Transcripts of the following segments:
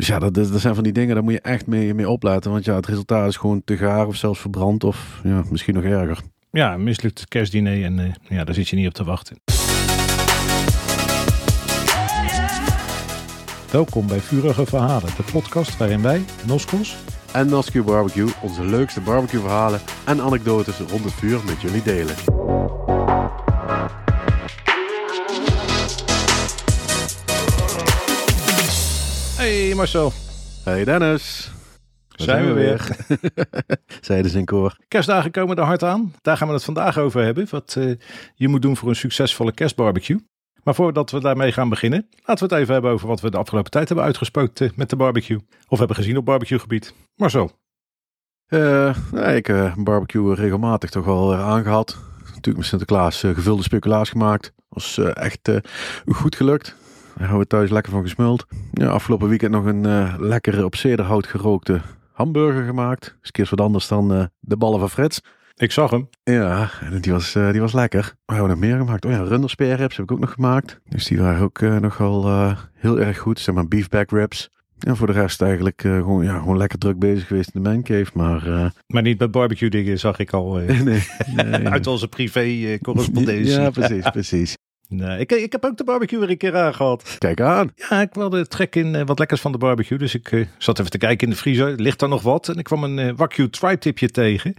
Dus ja, dat, dat zijn van die dingen, daar moet je echt mee, mee opletten. Want ja, het resultaat is gewoon te gaar of zelfs verbrand of ja, misschien nog erger. Ja, een mislukt kerstdiner en eh, ja, daar zit je niet op te wachten. Welkom bij Vurige Verhalen, de podcast waarin wij, Noskos, En Nascu Barbecue onze leukste barbecue verhalen en anekdotes rond het vuur met jullie delen. Hey Marcel, Hey Dennis. Daar zijn we weer. Zeiden ze in koor. Kerstdagen komen er hard aan. Daar gaan we het vandaag over hebben. Wat eh, je moet doen voor een succesvolle kerstbarbecue. Maar voordat we daarmee gaan beginnen, laten we het even hebben over wat we de afgelopen tijd hebben uitgespookt eh, met de barbecue. Of hebben gezien op barbecuegebied. Marcel, Eh, nee, ik eh, barbecue regelmatig toch wel aangehad. Natuurlijk met Sinterklaas eh, gevulde speculaas gemaakt. Was eh, echt eh, goed gelukt. Daar hebben we thuis lekker van gesmuld. Ja, afgelopen weekend nog een eh, lekkere op zederhout gerookte hamburger gemaakt. Een keer wat anders dan eh, de ballen van Frits. ik zag hem. Ja, en die was, eh, die was lekker. Wat hebben we nog meer gemaakt? Oh ja, runderspeerrips heb ik ook nog gemaakt. Dus die waren ook nogal heel erg goed. Zeg maar beef back ribs. En voor de rest eigenlijk gewoon, ja, gewoon lekker druk bezig geweest in de mancave. Maar Maar niet met barbecue dingen, zag ik al nee, nee. uit onze privé correspondentie. Ja, precies, precies. Nee, ik, ik heb ook de barbecue weer een keer aangehad. Kijk aan. Ja, ik wilde trek in eh, wat lekkers van de barbecue. Dus ik eh, zat even te kijken in de vriezer. Ligt er nog wat? En ik kwam een eh Wagyu tri-tipje tegen.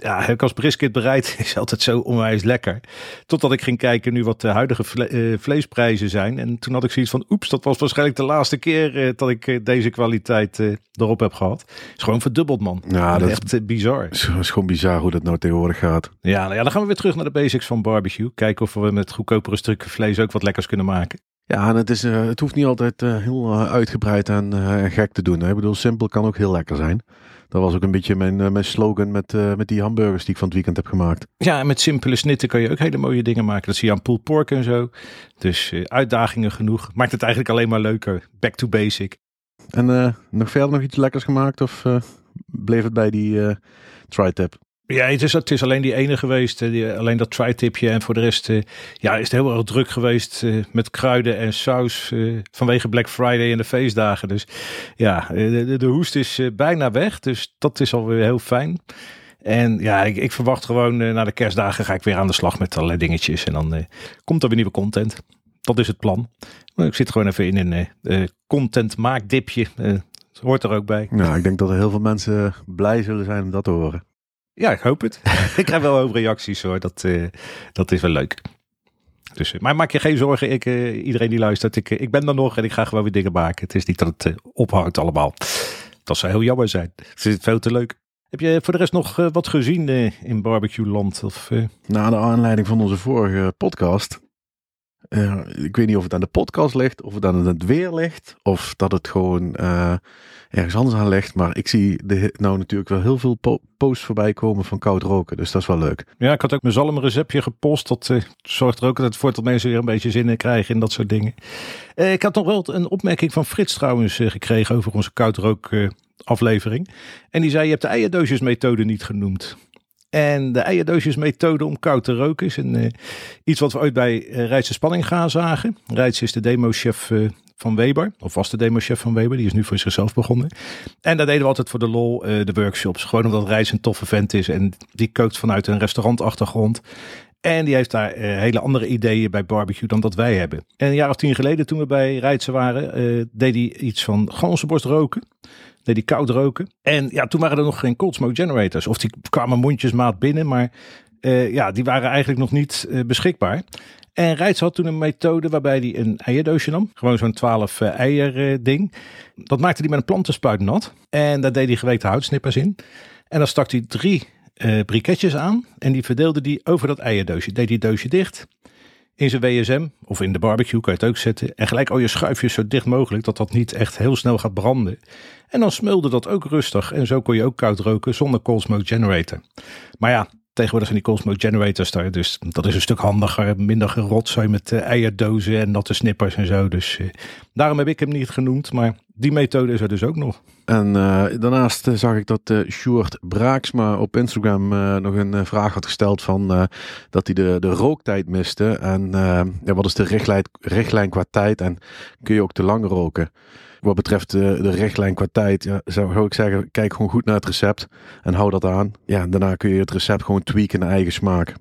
Ja, als brisket bereid. Is altijd zo onwijs lekker. Totdat ik ging kijken nu wat de huidige vle- eh, vleesprijzen zijn. En toen had ik zoiets van, oeps, dat was waarschijnlijk de laatste keer eh, dat ik eh, deze kwaliteit erop heb gehad. Is gewoon verdubbeld, man. Ja, dat is, Echt bizar. is is gewoon bizar hoe dat nou tegenwoordig gaat. Ja, nou ja, dan gaan we weer terug naar de basics van barbecue. Kijken of we met goedkopere stukken vlees ook wat lekkers kunnen maken. Ja, en het, is, het hoeft niet altijd heel uitgebreid en gek te doen. Hè. Ik bedoel, simpel kan ook heel lekker zijn. Dat was ook een beetje mijn, eh, mijn slogan met, eh, met die hamburgers die ik van het weekend heb gemaakt. Ja, en met simpele snitten kan je ook hele mooie dingen maken. Dat zie je aan pulled pork en zo. Dus eh, uitdagingen genoeg. Maakt het eigenlijk alleen maar leuker. Back to basic. En nog verder nog iets lekkers gemaakt of bleef het bij die tri-tip? Ja, het is, het is alleen die ene geweest. eh, alleen dat tri-tipje. En voor de rest eh, ja, is het heel erg druk geweest eh, met kruiden en saus. vanwege Black Friday en de feestdagen. Dus ja, de, de, hoest is bijna weg. Dus dat is alweer heel fijn. En ja, ik, ik verwacht gewoon na de kerstdagen ga ik weer aan de slag met allerlei dingetjes. En dan komt er weer nieuwe content. Dat is het plan. Maar ik zit gewoon even in een content maakdipje. Hoort er ook bij. Nou, ik denk dat er heel veel mensen blij zullen zijn om dat te horen. Ja, ik hoop het. ik krijg wel hoop reacties hoor. Dat, eh, dat is wel leuk. Dus, eh, maar maak je geen zorgen. Ik, eh, iedereen die luistert, ik, ik ben er nog en ik ga gewoon weer dingen maken. Het is niet dat het ophoudt allemaal. Dat zou heel jammer zijn. Het is veel te leuk. Heb je voor de rest nog wat gezien in barbecue land? Of, Na de aanleiding van onze vorige podcast. Eh, ik weet niet of het aan de podcast ligt, of het aan het weer ligt, of dat het gewoon eh, ergens anders aan ligt. Maar ik zie nou natuurlijk wel heel veel po- posts voorbij komen van koud roken. Dus dat is wel leuk. Ja, ik had ook mijn zalmreceptje gepost. Dat eh, zorgt er ook altijd voor dat mensen weer een beetje zin in krijgen in dat soort dingen. Ik had nog wel een opmerking van Frits trouwens gekregen over onze koudrook eh, aflevering. En die zei, je hebt de eierdoosjesmethode niet genoemd. En de eierdoosjesmethode om koud te roken is een, eh, iets wat we ooit bij uh, Spanning gaan zagen. Rijts is de demochef eh, van Weber, of was de demochef van Weber, die is nu voor zichzelf begonnen. En daar deden we altijd voor de lol de workshops. Gewoon omdat Rijts een toffe vent is en die kookt vanuit een restaurantachtergrond. En die heeft daar hele andere ideeën bij barbecue dan dat wij hebben. En een jaar of tien geleden toen we bij Rijtsen waren, deed hij iets van ganzenborst roken. Hij koud roken. En ja, toen waren er nog geen cold smoke generators. Of die kwamen mondjesmaat binnen, maar eh, ja, die waren eigenlijk nog niet eh, beschikbaar. En Rijts had toen een methode waarbij hij een eierdoosje nam. Gewoon zo'n 12 eh, eier ding. Dat maakte hij met een plantenspuit nat. En daar deed hij geweekte houtsnippers in. En dan stak hij drie briketjes aan. En die verdeelde die over dat eierdoosje. Deed die doosje dicht. In zijn WSM of in de barbecue kan je het ook zetten. En gelijk al je schuifjes zo dicht mogelijk. Dat dat niet echt heel snel gaat branden. En dan smulde dat ook rustig. En zo kon je ook koud roken zonder cold smoke generator. Maar ja, tegenwoordig zijn die cold smoke generators daar. Dus dat is een stuk handiger. Minder gerotzooi met eh, eierdozen en natte snippers en zo. Dus eh, daarom heb ik hem niet genoemd. Maar die methode is er dus ook nog. En eh, daarnaast zag ik dat eh Sjoerd Braaksma op Instagram nog een vraag had gesteld van dat hij de, de rooktijd miste. En ja, wat is de richtlijn, richtlijn qua tijd en kun je ook te lang roken? Wat betreft de, de richtlijn qua tijd, ja, zou ik zeggen, kijk gewoon goed naar het recept en hou dat aan. Ja, daarna kun je het recept gewoon tweaken naar eigen smaak.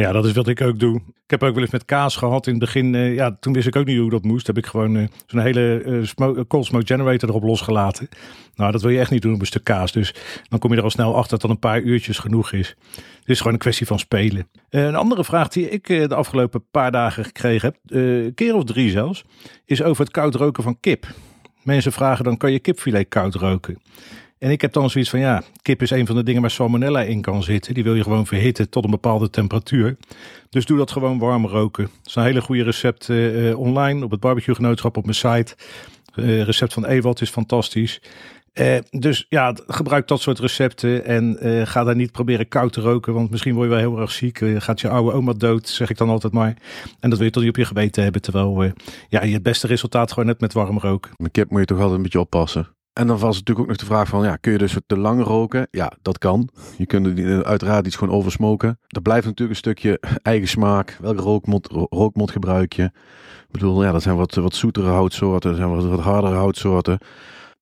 Ja, dat is wat ik ook doe. Ik heb ook wel eens met kaas gehad in het begin. Uh, ja, toen wist ik ook niet hoe dat moest. Heb ik gewoon uh, zo'n hele uh, cold smoke generator erop losgelaten. Nou, dat wil je echt niet doen op een stuk kaas. Dus dan kom je er al snel achter dat een paar uurtjes genoeg is. Het is gewoon een kwestie van spelen. een andere vraag die ik de afgelopen paar dagen gekregen heb, keer of drie zelfs, is over het koud roken van kip. Mensen vragen dan, kan je kipfilet koud roken? En ik heb dan zoiets van, ja, kip is een van de dingen waar salmonella in kan zitten. Die wil je gewoon verhitten tot een bepaalde temperatuur. Dus doe dat gewoon warm roken. Het is een hele goede recept uh, online op het barbecue genootschap op mijn site. Uh, recept van Ewald is fantastisch. Uh, dus ja, gebruik dat soort recepten en uh, ga daar niet proberen koud te roken, want misschien word je wel heel erg ziek. Uh, gaat je oude oma dood, zeg ik dan altijd maar. En dat wil je toch niet op je geweten hebben, terwijl ja, je het beste resultaat gewoon net met warm roken. Met kip moet je toch altijd een beetje oppassen. En dan was natuurlijk ook nog de vraag van, ja, kun je dus te lang roken? Ja, dat kan. Je kunt er uiteraard iets gewoon oversmoken. Er blijft natuurlijk een stukje eigen smaak. Welke rookmot, rookmot gebruik je? Ik bedoel, ja, dat zijn wat, wat zoetere houtsoorten, dat zijn wat, wat hardere houtsoorten.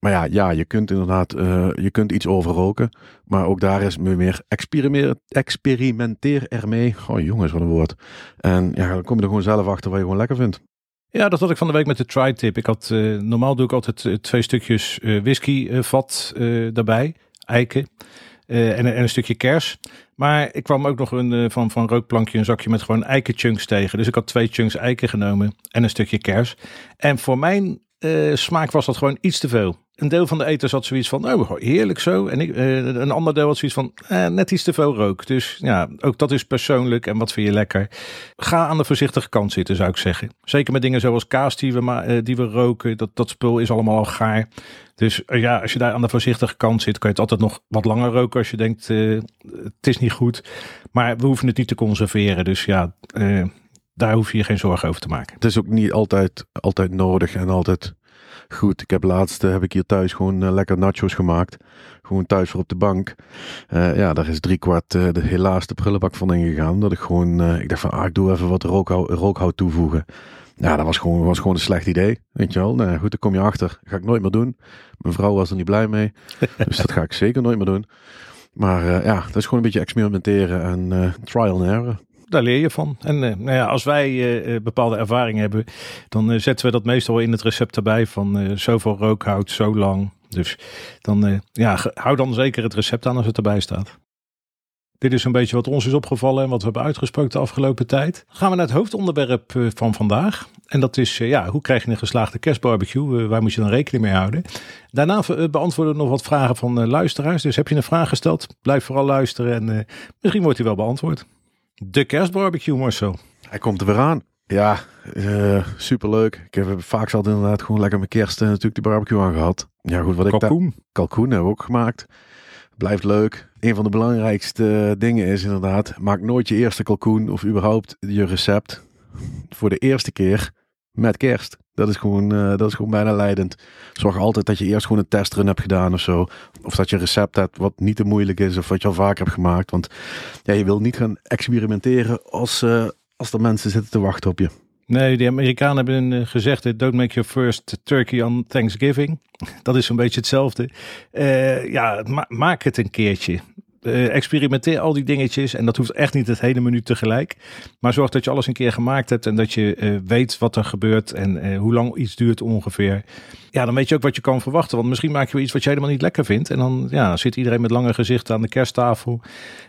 Maar ja, ja, je kunt inderdaad, uh, je kunt iets overroken. Maar ook daar is meer experimenteer, experimenteer ermee. Oh jongens, wat een woord. En ja, dan kom je er gewoon zelf achter wat je gewoon lekker vindt. Ja, dat had ik van de week met de tri-tip. Ik had, uh, normaal doe ik altijd uh, twee stukjes uh, whisky vat daarbij, eiken en, en, een stukje kers. Maar ik kwam ook nog een, van, van rookplankje een zakje met gewoon eikenchunks tegen. Dus ik had twee chunks eiken genomen en een stukje kers. En voor mijn smaak was dat gewoon iets te veel een deel van de eters had zoiets van, oh, heerlijk zo. En ik, uh, een ander deel had zoiets van, eh, net iets te veel rook. Dus ja, ook dat is persoonlijk en wat vind je lekker. Ga aan de voorzichtige kant zitten, zou ik zeggen. Zeker met dingen zoals kaas die we, uh, die we roken. Dat, dat spul is allemaal al gaar. Dus ja, als je daar aan de voorzichtige kant zit, kan je het altijd nog wat langer roken als je denkt, het is niet goed. Maar we hoeven het niet te conserveren. Dus ja, daar hoef je je geen zorgen over te maken. Het is ook niet altijd, altijd nodig en altijd goed. Ik heb laatst, heb ik hier thuis gewoon uh, lekker nachos gemaakt. Gewoon thuis voor op de bank. Uh, ja, daar is drie kwart uh, de, helaas de prullenbak van ingegaan. Dat ik gewoon, ik dacht van, ah, ik doe even wat rookhout, rookhout toevoegen. Ja, dat was gewoon, was gewoon een slecht idee. Weet je wel. Nou goed, dan kom je achter. Ga ik nooit meer doen. Mijn vrouw was er niet blij mee. dus dat ga ik zeker nooit meer doen. Maar ja, dat is gewoon een beetje experimenteren en trial and error daar leer je van. En uh, nou ja, als wij uh, bepaalde ervaring hebben, dan zetten we dat meestal in het recept erbij van zoveel rookhout, zo lang. Dus dan ja, hou dan zeker het recept aan als het erbij staat. Dit is een beetje wat ons is opgevallen en wat we hebben uitgesproken de afgelopen tijd. gaan we naar het hoofdonderwerp van vandaag. En dat is, ja, hoe krijg je een geslaagde kerstbarbecue? waar moet je dan rekening mee houden? Daarna beantwoorden we nog wat vragen van luisteraars. Dus heb je een vraag gesteld, blijf vooral luisteren en misschien wordt die wel beantwoord. De kerstbarbecue, Marcel. Hij komt er weer aan. Ja, uh, superleuk. Ik heb vaak zat inderdaad gewoon lekker met kerst en natuurlijk die barbecue aan gehad. Ja, goed, wat ik Kalkoen. Kalkoen hebben we ook gemaakt. Blijft leuk. Een van de belangrijkste dingen is inderdaad, maak nooit je eerste kalkoen of überhaupt je recept voor de eerste keer met kerst. Dat is gewoon, uh, dat is gewoon bijna leidend. Zorg altijd dat je eerst gewoon een testrun hebt gedaan of zo. Of dat je een recept hebt wat niet te moeilijk is of wat je al vaker hebt gemaakt. Want ja, je wil niet gaan experimenteren als, uh, als er mensen zitten te wachten op je. Nee, de Amerikanen hebben uh, gezegd: don't make your first turkey on Thanksgiving. Dat is een beetje hetzelfde. ja, ma maak het een keertje experimenteer al die dingetjes. En dat hoeft echt niet het hele menu tegelijk. Maar zorg dat je alles een keer gemaakt hebt. En dat je uh, weet wat er gebeurt. En uh, hoe lang iets duurt ongeveer. Ja, dan weet je ook wat je kan verwachten. Want misschien maak je iets wat je helemaal niet lekker vindt. En dan ja, zit iedereen met lange gezichten aan de kersttafel.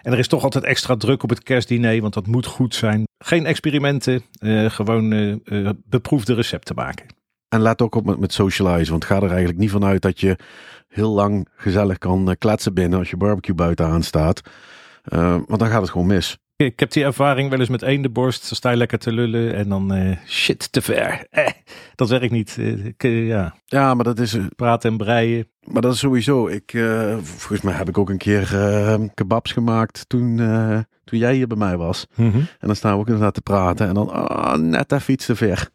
En er is toch altijd extra druk op het kerstdiner. Want dat moet goed zijn. Geen experimenten. gewoon beproefde recepten maken. En let ook op met, met socialize. Want ga er eigenlijk niet vanuit dat je heel lang gezellig kan eh, kletsen binnen als je barbecue buiten aanstaat. Uh, want dan gaat het gewoon mis. Ik heb die ervaring wel eens met één de borst. Dan sta je lekker te lullen en dan uh, shit te ver. Eh, dat werkt niet. Uh, ja. ja, maar dat is... Praten en breien. Maar dat is sowieso. Ik, volgens mij heb ik ook een keer kebabs gemaakt toen, toen jij hier bij mij was. Mm -hmm. En dan staan we ook inderdaad te praten. En dan oh, net even iets te ver.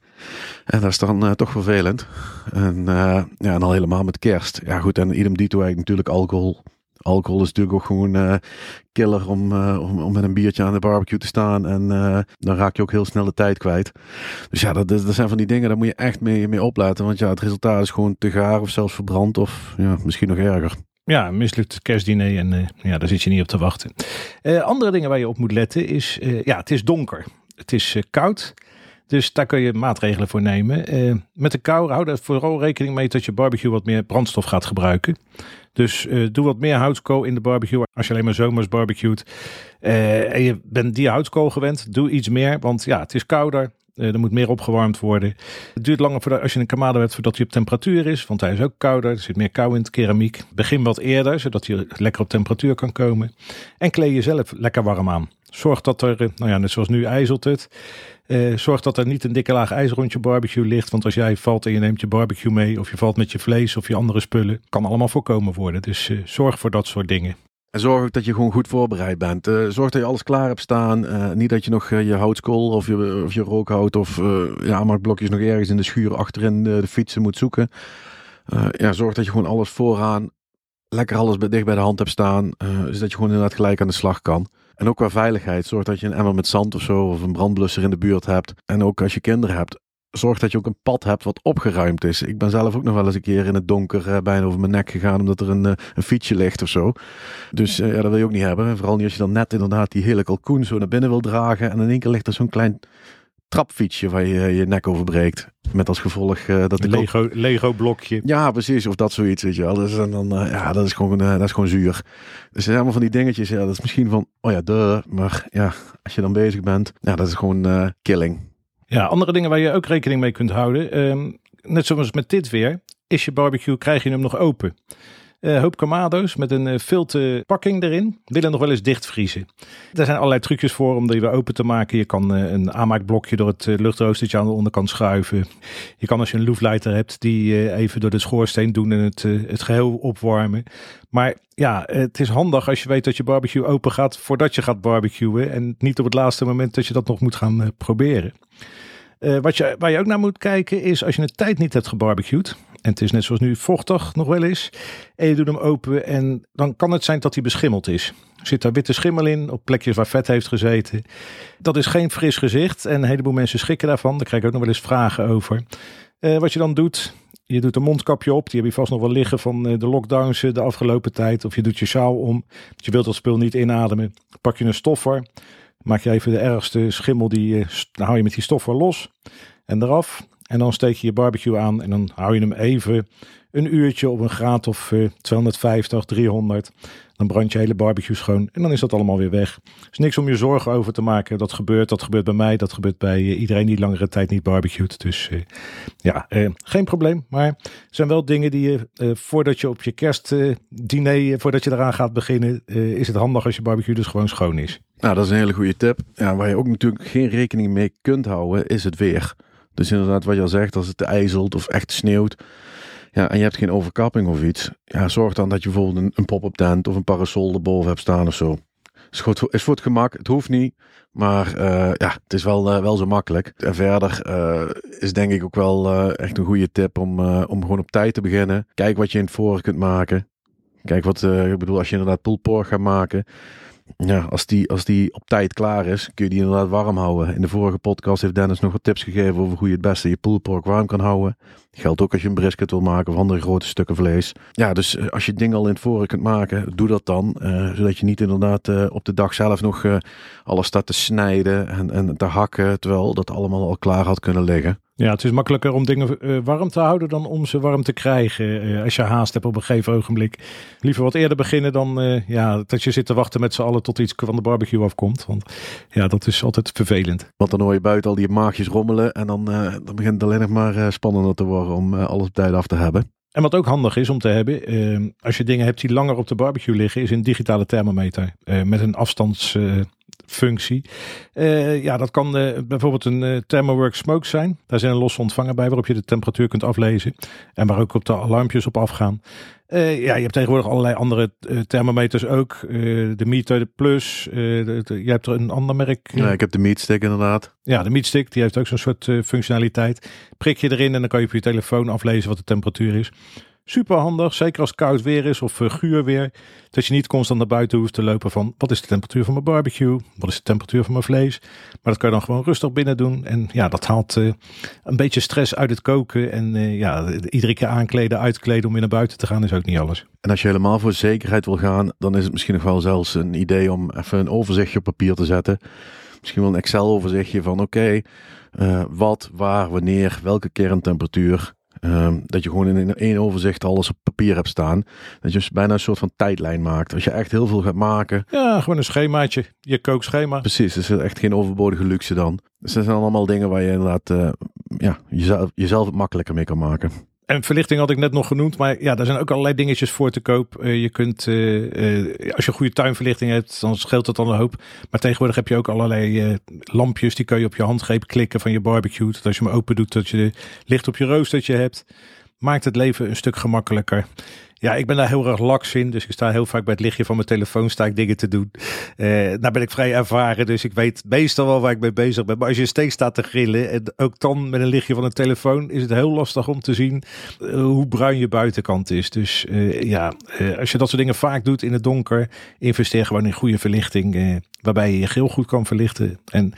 En dat is dan uh, toch vervelend. En, uh, ja, en al helemaal met kerst. Ja goed, en idem dito eigenlijk natuurlijk alcohol. alcohol is natuurlijk ook gewoon uh, killer om, om, om, met een biertje aan de barbecue te staan. En dan raak je ook heel snel de tijd kwijt. Dus ja, dat, dat zijn van die dingen, daar moet je echt mee, mee opletten. Want ja, het resultaat is gewoon te gaar of zelfs verbrand of ja, misschien nog erger. Ja, mislukt kerstdiner en ja, daar zit je niet op te wachten. andere dingen waar je op moet letten is, ja, het is donker. Het is koud. Dus daar kun je maatregelen voor nemen. Uh, met de kou hou er vooral rekening mee dat je barbecue wat meer brandstof gaat gebruiken. Dus uh, doe wat meer houtskool in de barbecue. Als je alleen maar zomers barbecuet uh, en je bent die houtskool gewend, doe iets meer. Want ja, het is kouder. er moet meer opgewarmd worden. Het duurt langer voordat, als je een kamade hebt voordat hij op temperatuur is. Want hij is ook kouder. Er zit meer kou in het keramiek. Begin wat eerder, zodat hij lekker op temperatuur kan komen. En kleed jezelf lekker warm aan. Zorg dat er, nou ja, net zoals nu ijzelt het. Uh, zorg dat er niet een dikke laag ijzer rond je barbecue ligt. Want als jij valt en je neemt je barbecue mee, of je valt met je vlees of je andere spullen, kan allemaal voorkomen worden. Dus uh, zorg voor dat soort dingen. En zorg ook dat je gewoon goed voorbereid bent. Zorg dat je alles klaar hebt staan. niet dat je nog je houtskool of je, of je rookhout of ja, blokjes nog ergens in de schuur achterin de, de fietsen moet zoeken. ja, zorg dat je gewoon alles vooraan lekker alles dicht bij de hand hebt staan. zodat je gewoon inderdaad gelijk aan de slag kan. En ook qua veiligheid. Zorg dat je een emmer met zand of zo of een brandblusser in de buurt hebt. En ook als je kinderen hebt. Zorg dat je ook een pad hebt wat opgeruimd is. Ik ben zelf ook nog wel eens een keer in het donker eh, bijna over mijn nek gegaan omdat er een, uh, een fietsje ligt of zo. Dus ja, dat wil je ook niet hebben. Vooral niet als je dan net inderdaad die hele kalkoen zo naar binnen wil dragen. En in één keer ligt er zo'n klein trapfietsje waar je je nek over breekt. Met als gevolg uh, dat de Lego, Lego blokje. Ja, precies. Of dat zoiets, weet je wel. Dus en dan, uh, ja, dat is gewoon, uh, dat is gewoon zuur. Dus zijn allemaal van die dingetjes. Ja, dat is misschien van, oh ja, de. Maar ja, als je dan bezig bent, ja, dat is gewoon killing. Ja, andere dingen waar je ook rekening mee kunt houden. Um, net zoals met dit weer. Is je barbecue, krijg je hem nog open? Uh, hoop kamado's met een uh, filterpakking erin. Willen nog wel eens dichtvriezen. Er zijn allerlei trucjes voor om die weer open te maken. Je kan uh, een aanmaakblokje door het luchtroostertje aan de onderkant schuiven. Je kan als je een loefleiter hebt die even door de schoorsteen doen en het, het geheel opwarmen. Maar ja, het is handig als je weet dat je barbecue open gaat voordat je gaat barbecuen. En niet op het laatste moment dat je dat nog moet gaan proberen. wat je, waar je ook naar moet kijken is als je een tijd niet hebt gebarbecued. En het is net zoals nu vochtig nog wel eens. En je doet hem open en dan kan het zijn dat hij beschimmeld is. Zit daar witte schimmel in op plekjes waar vet heeft gezeten. Dat is geen fris gezicht en een heleboel mensen schrikken daarvan. Daar krijg ik ook nog wel eens vragen over. Uh, wat je dan doet, je doet een mondkapje op. Die heb je vast nog wel liggen van eh, de lockdowns eh, de afgelopen tijd. Of je doet je sjaal om. Je wilt dat spul niet inademen. Pak je een stoffer. Maak je even de ergste schimmel. Die, dan hou je met die stoffer los en eraf. En dan steek je je barbecue aan en dan hou je hem even een uurtje op een graad of 250, eh, 300. Dan brand je hele barbecue schoon en dan is dat allemaal weer weg. Is niks om je zorgen over te maken. Dat gebeurt, dat gebeurt bij mij, dat gebeurt bij uh, iedereen die langere tijd niet barbecuet. Dus uh, ja, geen probleem. Maar er zijn wel dingen die je, voordat je op je kerstdiner, voordat je eraan gaat beginnen, is het handig als je barbecue dus gewoon schoon is. Nou, dat is een hele goede tip. Ja, waar je ook natuurlijk geen rekening mee kunt houden, is het weer. Dus inderdaad, wat je al zegt, als het ijzelt of echt sneeuwt. Ja, en je hebt geen overkapping of iets. Ja, zorg dan dat je bijvoorbeeld een, een pop-up tent of een parasol erboven hebt staan of zo. Is, goed, is voor het gemak. Het hoeft niet. Maar uh, ja, het is wel, uh, wel zo makkelijk. En verder uh, is denk ik ook wel echt een goede tip om, om gewoon op tijd te beginnen. Kijk wat je in het voren kunt maken. Kijk wat, ik bedoel, als je inderdaad pulled gaat maken ja, als die, als die op tijd klaar is, kun je die inderdaad warm houden. In de vorige podcast heeft Dennis nog wat tips gegeven over hoe je het beste je pulled warm kan houden. Geldt ook als je een brisket wil maken of andere grote stukken vlees. Ja, dus eh, als je het ding al in het voren kunt maken, doe dat dan. Uh, zodat je niet inderdaad uh, op de dag zelf nog alles staat te snijden en, en te hakken. Terwijl dat allemaal al klaar had kunnen liggen. Ja, het is makkelijker om dingen uh, warm te houden dan om ze warm te krijgen. Uh, als je haast hebt op een gegeven ogenblik. Liever wat eerder beginnen dan uh, ja, dat je zit te wachten met z'n allen tot iets van de barbecue afkomt. Want ja, dat is altijd vervelend. Want dan hoor je buiten al die maagjes rommelen en dan, dan begint het alleen nog maar spannender te worden om alles op tijd af te hebben. En wat ook handig is om te hebben, uh, als je dingen hebt die langer op de barbecue liggen, is een digitale thermometer. Uh, met een. Uh, ja, dat kan bijvoorbeeld een Thermowork Smoke zijn. Daar zijn een losse ontvanger bij waarop je de temperatuur kunt aflezen. En waar ook op de alarmpjes op afgaan. Uh, ja, je hebt tegenwoordig allerlei andere uh, thermometers ook. Uh, de Meter de Plus. De, de, je hebt er een ander merk. Ja, ik heb de Meatstick inderdaad. Ja, de Meatstick die heeft ook zo'n soort functionaliteit. Prik je erin en dan kan je op je telefoon aflezen wat de temperatuur is. Super handig, zeker als het koud weer is of uh, guur weer. Dat je niet constant naar buiten hoeft te lopen van wat is de temperatuur van mijn barbecue? Wat is de temperatuur van mijn vlees? Maar dat kan je dan gewoon rustig binnen doen. En ja, dat haalt uh, een beetje stress uit het koken. En uh, ja, iedere keer aankleden, uitkleden om weer naar buiten te gaan is ook niet alles. En als je helemaal voor zekerheid wil gaan, dan is het misschien nog wel zelfs een idee om even een overzichtje op papier te zetten. Misschien wel een Excel-overzichtje van oké, wat, waar, wanneer, welke kerntemperatuur. Um, dat je gewoon in één overzicht alles op papier hebt staan. Dat je dus bijna een soort van tijdlijn maakt. Als je echt heel veel gaat maken. Ja, gewoon een schemaatje. Je kookschema. Precies, dus is echt geen overbodige luxe dan. Dus dat zijn allemaal dingen waar je inderdaad uh, ja, jezelf, jezelf het makkelijker mee kan maken. En verlichting had ik net nog genoemd, maar ja, daar zijn ook allerlei dingetjes voor te koop. Uh, je kunt, uh, uh, als je goede tuinverlichting hebt, dan scheelt dat al een hoop. Maar tegenwoordig heb je ook allerlei lampjes, die kun je op je handgreep klikken van je barbecue. Dat als je hem open doet, dat je licht op je roostertje hebt. Maakt het leven een stuk gemakkelijker. Ja, ik ben daar heel erg laks in. Dus ik sta heel vaak bij het lichtje van mijn telefoon sta ik dingen te doen. Uh, nou ben ik vrij ervaren, dus ik weet meestal wel waar ik mee bezig ben. Maar als je steeds staat te grillen en ook dan met een lichtje van een telefoon, is het heel lastig om te zien uh, hoe bruin je buitenkant is. Dus uh, ja, als je dat soort dingen vaak doet in het donker, investeer gewoon in goede verlichting, waarbij je je grill goed kan verlichten. En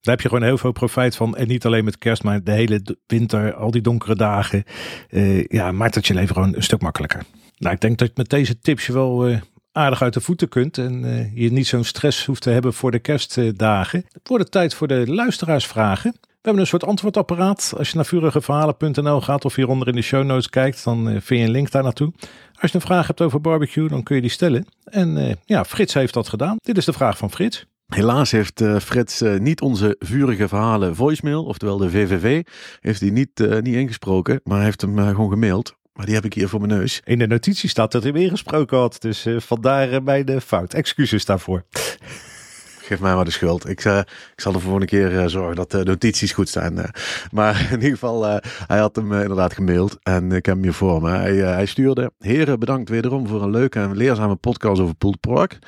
daar heb je gewoon heel veel profijt van. En niet alleen met kerst, maar de hele winter, al die donkere dagen. Uh, ja, maakt het je leven gewoon een stuk makkelijker. Nou, ik denk dat je met deze tips je wel uh, aardig uit de voeten kunt. En uh, je niet zo'n stress hoeft te hebben voor de kerstdagen. Het wordt tijd voor de luisteraarsvragen. We hebben een soort antwoordapparaat. Als je naar vurigeverhalen.nl gaat of hieronder in de show notes kijkt, dan vind je een link daar naartoe. Als je een vraag hebt over barbecue, dan kun je die stellen. En ja, Frits heeft dat gedaan. Dit is de vraag van Frits. Helaas heeft uh, Frits uh, niet onze vurige verhalen voicemail, oftewel de VVV, heeft hij niet, uh, niet ingesproken, maar heeft hem gewoon gemaild. Maar die heb ik hier voor mijn neus. In de notitie staat dat hij weer gesproken had, dus vandaar mijn fout. Excuses daarvoor. Geef mij maar de schuld. Ik, uh, ik zal voor een keer uh, zorgen dat de notities goed zijn. Uh. Maar in ieder geval, hij had hem inderdaad gemaild. En ik heb hem hier voor me. Hij, hij stuurde. Heren, bedankt wederom voor een leuke en leerzame podcast over pulled pork.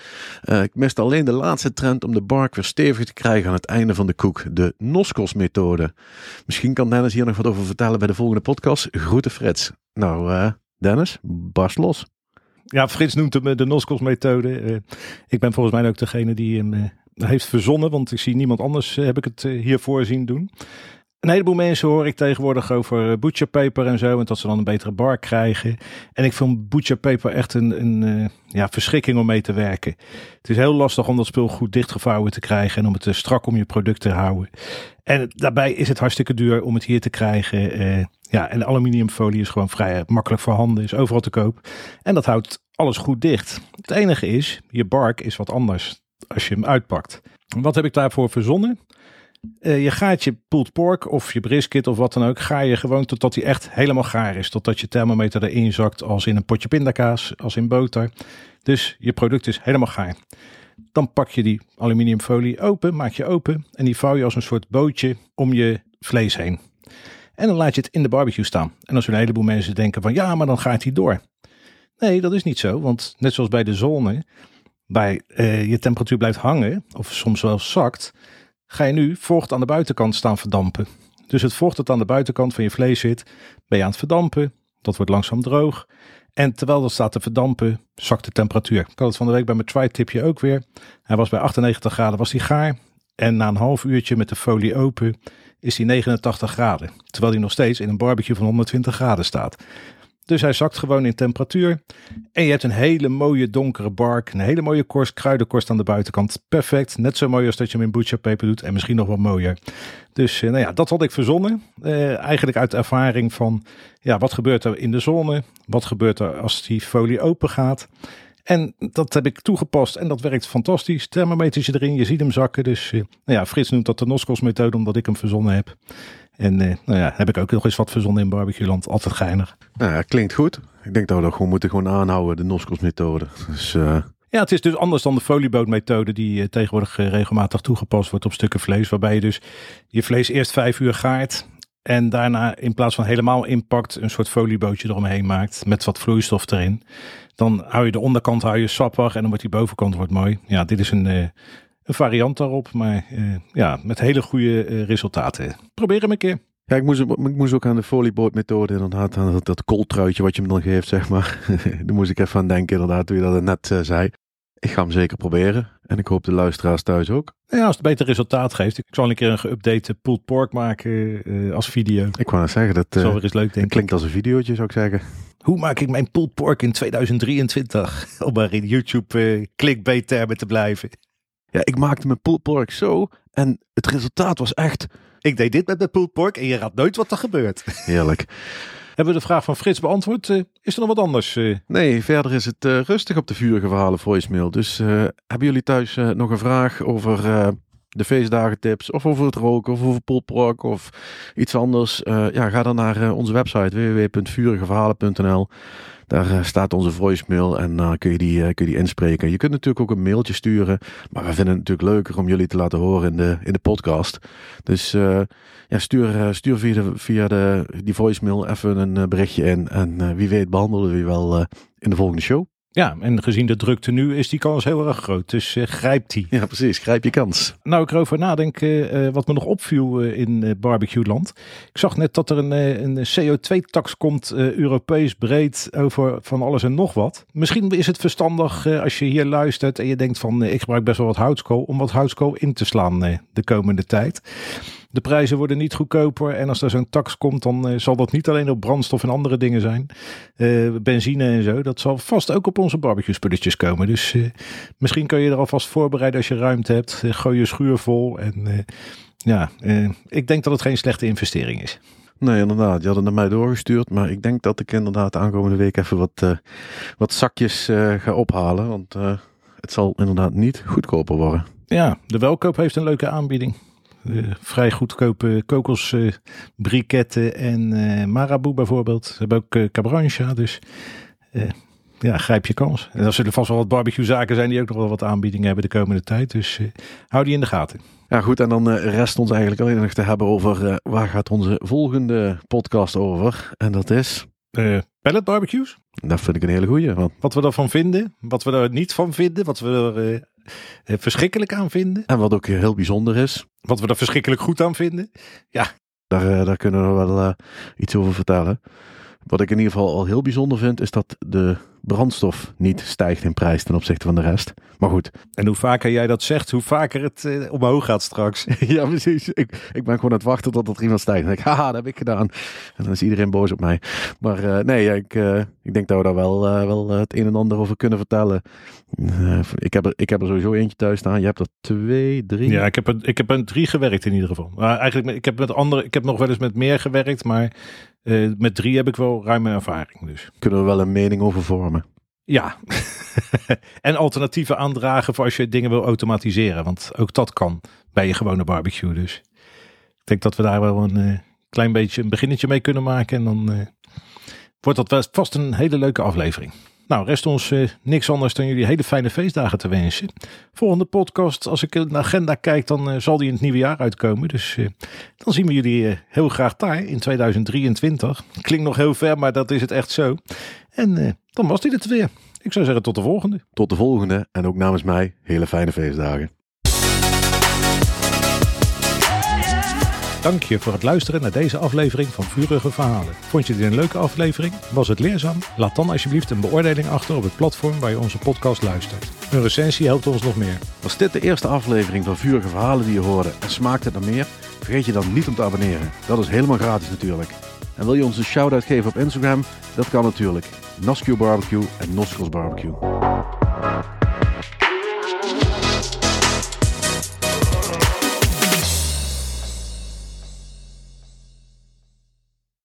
ik miste alleen de laatste trend om de bark weer stevig te krijgen aan het einde van de koek. De Noskos methode. Misschien kan Dennis hier nog wat over vertellen bij de volgende podcast. Groeten Frits. Nou, Dennis, barst los. Ja, Frits noemt hem de Noskos methode. ik ben volgens mij ook degene die hem heeft verzonnen, want ik zie niemand anders heb ik het hiervoor zien doen. Een heleboel mensen hoor ik tegenwoordig over butcher paper en zo, en dat ze dan een betere bar krijgen. En ik vind butcher paper echt een, een ja, verschrikking om mee te werken. Het is heel lastig om dat spul goed dichtgevouwen te krijgen en om het strak om je product te houden. En daarbij is het hartstikke duur om het hier te krijgen. Uh, ja, en aluminiumfolie is gewoon vrij makkelijk voorhanden, is overal te koop. En dat houdt alles goed dicht. Het enige is, je bark is wat anders als je hem uitpakt. Wat heb ik daarvoor verzonnen? Uh, je gaat je pulled pork of je brisket of wat dan ook, ga je gewoon totdat hij echt helemaal gaar is. Totdat je thermometer erin zakt als in een potje pindakaas, als in boter. Dus je product is helemaal gaar. Dan pak je die aluminiumfolie open, maak je open en die vouw je als een soort bootje om je vlees heen. En dan laat je het in de barbecue staan. En als een heleboel mensen denken van ja, maar dan gaat hij door. Nee, dat is niet zo, want net zoals bij de zone bij uh, je temperatuur blijft hangen, of soms wel zakt, ga je nu vocht aan de buitenkant staan verdampen. Dus het vocht dat aan de buitenkant van je vlees zit, ben je aan het verdampen. Dat wordt langzaam droog. En terwijl dat staat te verdampen, zakt de temperatuur. Ik had het van de week bij mijn tri-tipje ook weer. Hij was bij 98 graden, was hij gaar. En na een half uurtje met de folie open is hij 89 graden. Terwijl hij nog steeds in een barbecue van 120 graden staat. Dus hij zakt gewoon in temperatuur. En je hebt een hele mooie donkere bark. Een hele mooie korst, kruidenkorst aan de buitenkant. Perfect. Net zo mooi als dat je hem in butcherpaper doet. En misschien nog wat mooier. Dus eh, nou ja, dat had ik verzonnen. Eh, eigenlijk uit ervaring van, ja, wat gebeurt er in de zone? Wat gebeurt er als die folie open gaat? En dat heb ik toegepast en dat werkt fantastisch. Thermometertje erin, je ziet hem zakken. Dus uh, nou ja, Frits noemt dat de Noskos methode omdat ik hem verzonnen heb. En uh, nou ja, heb ik ook nog eens wat verzonnen in barbecueland. Altijd geinig. Nou ja, klinkt goed. Ik denk dat we dat gewoon moeten gewoon aanhouden, de Noskos methode. Dus... Uh... Ja, het is dus anders dan de foliebootmethode die uh, tegenwoordig regelmatig toegepast wordt op stukken vlees. Waarbij je dus je vlees eerst vijf uur gaart. En daarna in plaats van helemaal inpakt een soort foliebootje eromheen maakt. Met wat vloeistof erin. Dan hou je de onderkant hou je sappig en dan wordt die bovenkant wordt mooi. Ja, dit is een, een variant daarop. Maar ja, met hele goede resultaten. Probeer hem een keer. Ja, ik moest, ik moest ook aan de foliebootmethode inderdaad, aan dat, dat kooltruitje wat je me dan geeft, zeg maar. Daar moest ik even aan denken inderdaad, toen je dat net uh, zei. Ik ga hem zeker proberen. En ik hoop de luisteraars thuis ook. Ja, als het beter resultaat geeft. Ik zal een keer een geüpdate pulled pork maken uh, als video. Ik wou net zeggen, dat, uh, weer eens leuk, denk klinkt als een videootje, zou ik zeggen. Hoe maak ik mijn pulled pork in 2023? Om maar in YouTube clickbait termen te blijven. Ja, ik maakte mijn pulled pork zo en het resultaat was echt... Ik deed dit met mijn pulled pork en je raadt nooit wat er gebeurt. Heerlijk. Hebben we de vraag van Frits beantwoord? Uh, is er nog wat anders? Uh? Nee, verder is het uh, rustig op de vurige verhalen voicemail. Dus hebben jullie thuis nog een vraag over de feestdagen tips of over het roken of over polprok of iets anders? ja, ga dan naar onze website www.vurigeverhalen.nl. Daar eh, staat onze voicemail en dan kun, je die, eh, kun je die inspreken. Je kunt natuurlijk ook een mailtje sturen. Maar we vinden het natuurlijk leuker om jullie te laten horen in de, in de podcast. Dus ja, stuur, stuur via, de, via de, die voicemail even een berichtje in. En wie weet behandelen we je wel in de volgende show. Ja, en gezien de drukte nu is die kans heel erg groot. Dus uh, grijp die. Ja, precies. Grijp je kans. Nou, ik erover nadenk uh, wat me nog opviel uh, in barbecue land. Ik zag net dat er een, een CO2-tax komt, Europees breed, over van alles en nog wat. Misschien is het verstandig als je hier luistert en je denkt van ik gebruik best wel wat houtskool, om wat houtskool in te slaan de komende tijd. De prijzen worden niet goedkoper. En als er zo'n tax komt, dan uh, zal dat niet alleen op brandstof en andere dingen zijn. Uh, benzine en zo. Dat zal vast ook op onze barbecue spulletjes komen. Dus uh, misschien kun je er alvast voorbereiden als je ruimte hebt. gooi je schuur vol. En ja, ik denk dat het geen slechte investering is. Nee, inderdaad. Je had het naar mij doorgestuurd. Maar ik denk dat ik inderdaad aankomende week even wat, wat zakjes ga ophalen. Want het zal inderdaad niet goedkoper worden. Ja, de welkoop heeft een leuke aanbieding. Uh, vrij goedkope kokosbriketten uh, en uh, Marabou bijvoorbeeld. Ze hebben ook uh, Cabrancha, dus ja, grijp je kans. En er zullen vast wel wat barbecue zaken zijn die ook nog wel wat aanbiedingen hebben de komende tijd. Dus hou die in de gaten. Ja goed, en dan rest ons eigenlijk alleen nog te hebben over waar gaat onze volgende podcast over. En dat is... Pellet barbecues? Dat vind ik een hele goeie. Want... Wat we ervan vinden, wat we er niet van vinden, wat we er uh, verschrikkelijk aan vinden. En wat ook heel bijzonder is. Wat we er verschrikkelijk goed aan vinden. Ja. Daar, uh, daar kunnen we wel uh, iets over vertellen. Wat ik in ieder geval al heel bijzonder vind, is dat de brandstof niet stijgt in prijs ten opzichte van de rest. Maar goed. En hoe vaker jij dat zegt, hoe vaker het uh, omhoog gaat straks. ja, precies. Ik, ik ben gewoon aan het wachten tot er iemand stijgt. En ik, haha, dat heb ik gedaan. En dan is iedereen boos op mij. Maar uh, nee, ik, uh, ik denk dat we daar wel, wel het een en ander over kunnen vertellen. ik, heb er, ik heb er sowieso eentje thuis staan. Je hebt er twee, drie. Ja, ik heb er, ik heb er drie gewerkt in ieder geval. Maar eigenlijk, ik heb met andere, ik heb nog wel eens met meer gewerkt, maar uh, met drie heb ik wel ruime ervaring. Dus. Kunnen we wel een mening over vormen? Ja. en alternatieven aandragen voor als je dingen wil automatiseren. Want ook dat kan bij je gewone barbecue. Dus ik denk dat we daar wel een uh, klein beetje een beginnetje mee kunnen maken. En dan uh, wordt dat vast een hele leuke aflevering. Nou, rest ons uh, niks anders dan jullie hele fijne feestdagen te wensen. Volgende podcast, als ik in de agenda kijk, dan uh, zal die in het nieuwe jaar uitkomen. Dus uh, dan zien we jullie heel graag daar in 2023. Klinkt nog heel ver, maar dat is het echt zo. En dan was dit het weer. Ik zou zeggen tot de volgende. Tot de volgende en ook namens mij hele fijne feestdagen. Dank je voor het luisteren naar deze aflevering van Vurige Verhalen. Vond je dit een leuke aflevering? Was het leerzaam? Laat dan alsjeblieft een beoordeling achter op het platform waar je onze podcast luistert. Een recensie helpt ons nog meer. Was dit de eerste aflevering van Vurige Verhalen die je hoorde en smaakt het naar meer? Vergeet je dan niet om te abonneren. Dat is helemaal gratis natuurlijk. En wil je ons een shout-out geven op Instagram? Dat kan natuurlijk. Nascu Barbecue en Noskels Barbecue.